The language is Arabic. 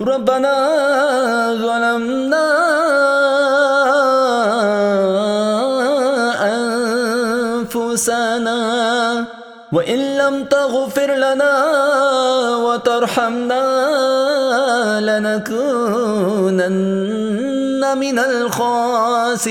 ربنا ظلمنا أنفسنا وإن لم تغفر لنا وترحمنا لنكونن من الخاسرين.